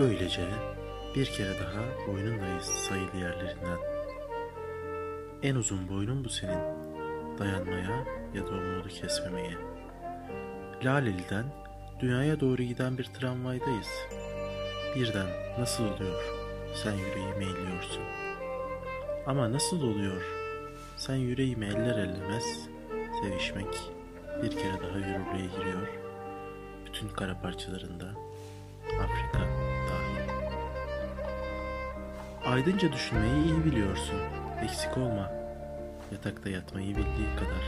Böylece bir kere daha boynundayız sayılı yerlerinden. En uzun boynun bu senin. Dayanmaya ya da umudu kesmemeye. Laleli'den dünyaya doğru giden bir tramvaydayız. Birden nasıl oluyor? Sen yüreğime eğiliyorsun. Ama nasıl oluyor? Sen yüreğimi eller ellemez sevişmek bir kere daha yürürlüğe giriyor. Bütün kara parçalarında Afrika Aydınca düşünmeyi iyi biliyorsun. Eksik olma. Yatakta yatmayı bildiğin kadar.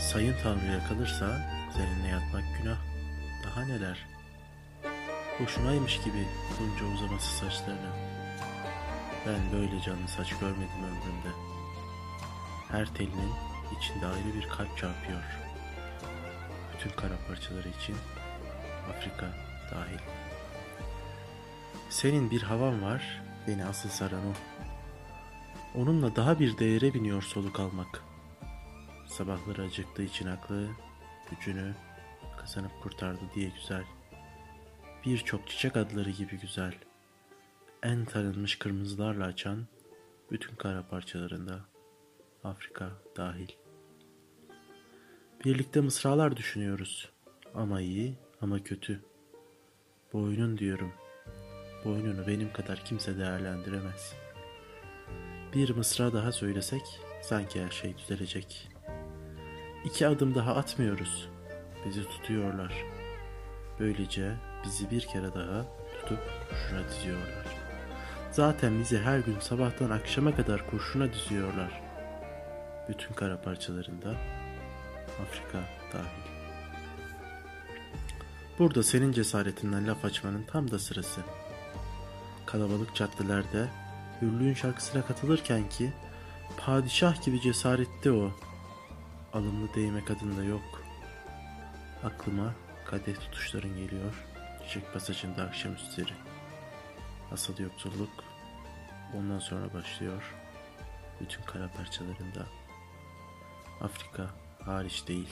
Sayın Tanrı'ya kalırsa seninle yatmak günah. Daha neler? Boşunaymış gibi bunca uzaması saçlarını. Ben böyle canlı saç görmedim ömrümde. Her telinin içinde ayrı bir kalp çarpıyor. Bütün kara parçaları için Afrika dahil. Senin bir havan var, beni asıl saran o. Onunla daha bir değere biniyor soluk almak. Sabahları acıktığı için aklı, gücünü kazanıp kurtardı diye güzel. Birçok çiçek adları gibi güzel. En tanınmış kırmızılarla açan bütün kara parçalarında Afrika dahil. Birlikte mısralar düşünüyoruz. Ama iyi ama kötü. Boynun diyorum. Boynunu benim kadar kimse değerlendiremez. Bir mısra daha söylesek sanki her şey düzelecek. İki adım daha atmıyoruz. Bizi tutuyorlar. Böylece bizi bir kere daha tutup kurşuna diziyorlar. Zaten bizi her gün sabahtan akşama kadar kurşuna diziyorlar. Bütün kara parçalarında Afrika dahil. Burada senin cesaretinden laf açmanın tam da sırası. Kalabalık caddelerde hürlüğün şarkısına katılırken ki padişah gibi cesaretli o. Alımlı değmek adında yok. Aklıma kadeh tutuşların geliyor. Çiçek pasajında akşamüstleri. Asıl yoksulluk ondan sonra başlıyor. Bütün kara parçalarında. Afrika hariç değil.